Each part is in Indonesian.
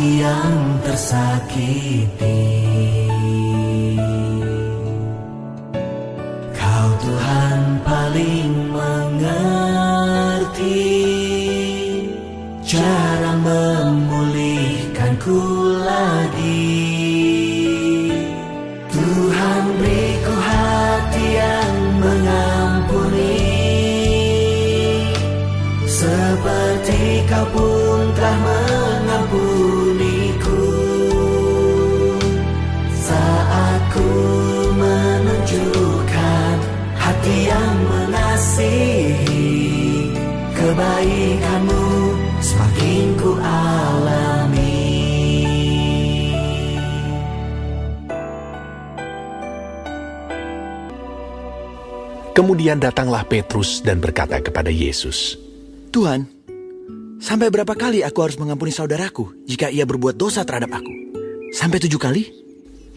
hati yang tersakiti. Kau Tuhan paling mengerti cara memulihkanku lagi. Tuhan beriku hati yang mengampuni Seperti kau pun Kebaikanmu semakin ku alami Kemudian datanglah Petrus dan berkata kepada Yesus, Tuhan, sampai berapa kali aku harus mengampuni saudaraku jika ia berbuat dosa terhadap aku? Sampai tujuh kali?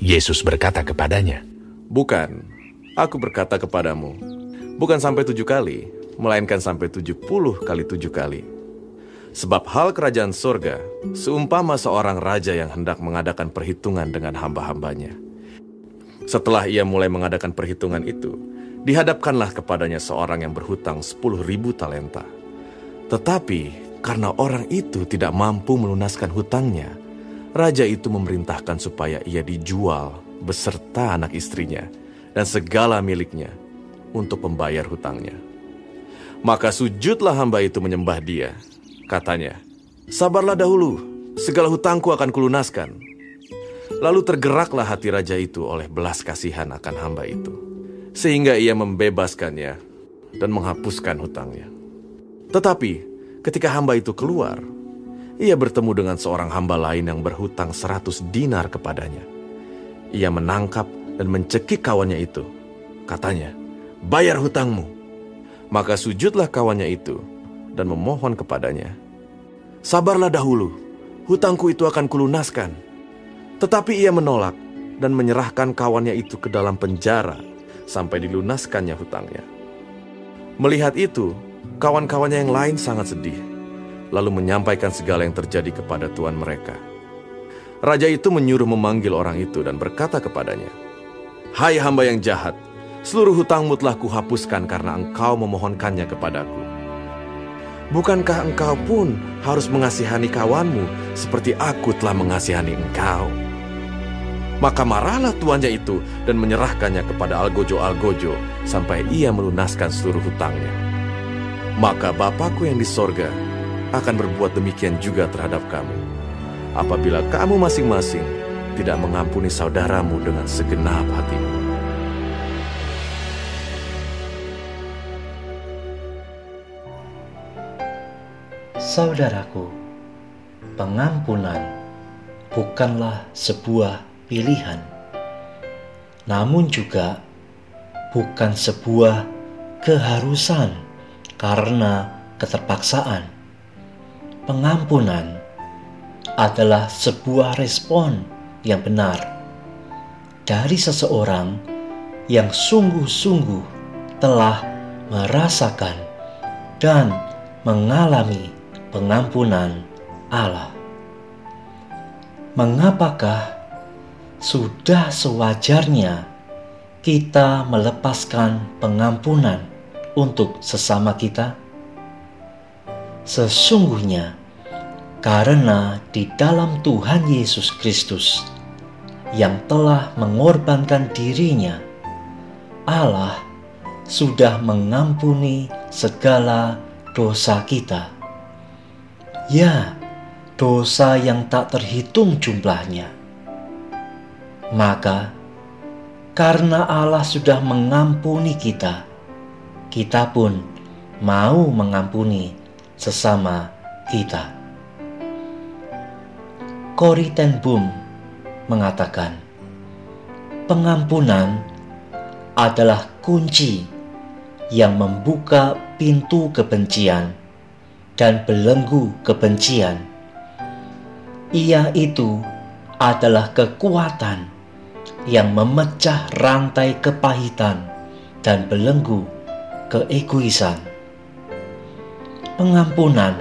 Yesus berkata kepadanya, Bukan, aku berkata kepadamu, bukan sampai tujuh kali, melainkan sampai tujuh puluh kali tujuh kali. Sebab hal kerajaan sorga seumpama seorang raja yang hendak mengadakan perhitungan dengan hamba-hambanya. Setelah ia mulai mengadakan perhitungan itu, dihadapkanlah kepadanya seorang yang berhutang sepuluh ribu talenta. Tetapi karena orang itu tidak mampu melunaskan hutangnya, raja itu memerintahkan supaya ia dijual beserta anak istrinya dan segala miliknya untuk membayar hutangnya. Maka sujudlah hamba itu menyembah dia. Katanya, sabarlah dahulu, segala hutangku akan kulunaskan. Lalu tergeraklah hati raja itu oleh belas kasihan akan hamba itu, sehingga ia membebaskannya dan menghapuskan hutangnya. Tetapi ketika hamba itu keluar, ia bertemu dengan seorang hamba lain yang berhutang seratus dinar kepadanya. Ia menangkap dan mencekik kawannya itu. Katanya, bayar hutangmu. Maka sujudlah kawannya itu dan memohon kepadanya, Sabarlah dahulu, hutangku itu akan kulunaskan. Tetapi ia menolak dan menyerahkan kawannya itu ke dalam penjara sampai dilunaskannya hutangnya. Melihat itu, kawan-kawannya yang lain sangat sedih, lalu menyampaikan segala yang terjadi kepada tuan mereka. Raja itu menyuruh memanggil orang itu dan berkata kepadanya, Hai hamba yang jahat, seluruh hutangmu telah kuhapuskan karena engkau memohonkannya kepadaku. Bukankah engkau pun harus mengasihani kawanmu seperti aku telah mengasihani engkau? Maka marahlah tuannya itu dan menyerahkannya kepada Algojo-Algojo sampai ia melunaskan seluruh hutangnya. Maka Bapakku yang di sorga akan berbuat demikian juga terhadap kamu. Apabila kamu masing-masing tidak mengampuni saudaramu dengan segenap hatimu. Saudaraku, pengampunan bukanlah sebuah pilihan, namun juga bukan sebuah keharusan karena keterpaksaan. Pengampunan adalah sebuah respon yang benar dari seseorang yang sungguh-sungguh telah merasakan dan mengalami pengampunan Allah. Mengapakah sudah sewajarnya kita melepaskan pengampunan untuk sesama kita? Sesungguhnya, karena di dalam Tuhan Yesus Kristus yang telah mengorbankan dirinya, Allah sudah mengampuni segala dosa kita. Ya, dosa yang tak terhitung jumlahnya. Maka, karena Allah sudah mengampuni kita, kita pun mau mengampuni sesama kita. Corrie ten Boom mengatakan, pengampunan adalah kunci yang membuka pintu kebencian dan belenggu kebencian. Ia itu adalah kekuatan yang memecah rantai kepahitan dan belenggu keegoisan. Pengampunan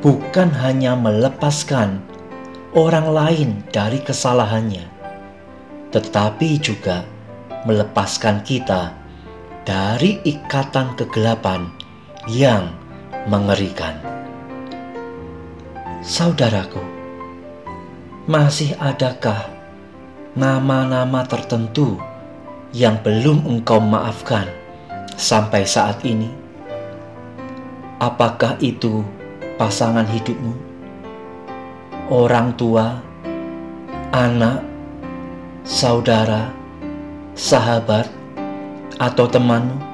bukan hanya melepaskan orang lain dari kesalahannya, tetapi juga melepaskan kita dari ikatan kegelapan yang mengerikan. Saudaraku, masih adakah nama-nama tertentu yang belum engkau maafkan sampai saat ini? Apakah itu pasangan hidupmu? Orang tua, anak, saudara, sahabat, atau temanmu?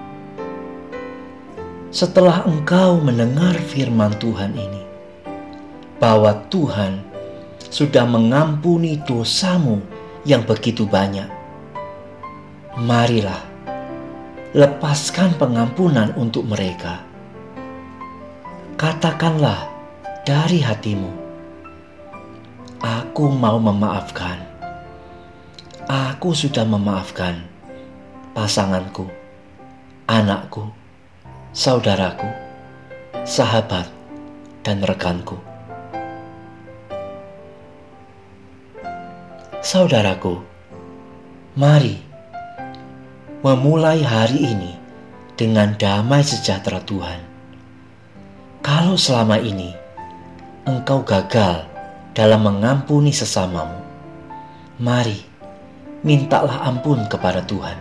Setelah engkau mendengar firman Tuhan ini, bahwa Tuhan sudah mengampuni dosamu yang begitu banyak, marilah lepaskan pengampunan untuk mereka. Katakanlah dari hatimu, "Aku mau memaafkan." Aku sudah memaafkan pasanganku, anakku, saudaraku, sahabat, dan rekanku. Saudaraku, mari memulai hari ini dengan damai sejahtera Tuhan. Kalau selama ini engkau gagal dalam mengampuni sesamamu, mari mintalah ampun kepada Tuhan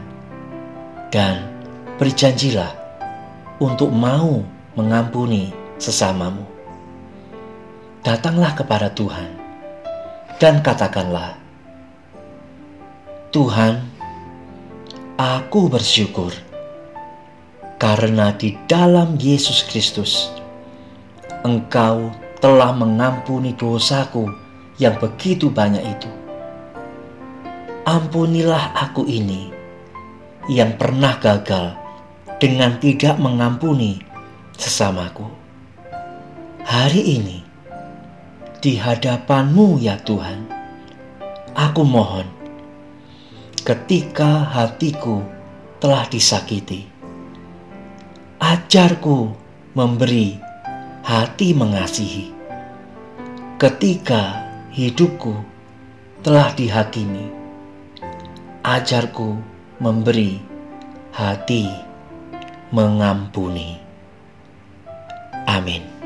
dan berjanjilah untuk mau mengampuni sesamamu. Datanglah kepada Tuhan dan katakanlah, "Tuhan, aku bersyukur karena di dalam Yesus Kristus Engkau telah mengampuni dosaku yang begitu banyak itu." ampunilah aku ini yang pernah gagal dengan tidak mengampuni sesamaku. Hari ini, di hadapanmu ya Tuhan, aku mohon, ketika hatiku telah disakiti, ajarku memberi hati mengasihi. Ketika hidupku telah dihakimi, ajarku memberi hati mengampuni. Amin.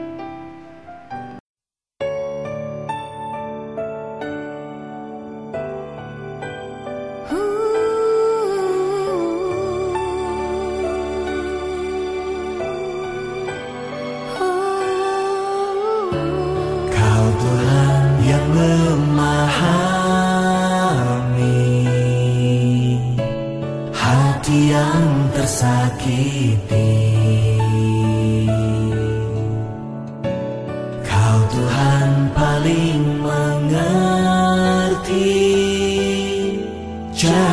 Tuhan paling mengerti. Cara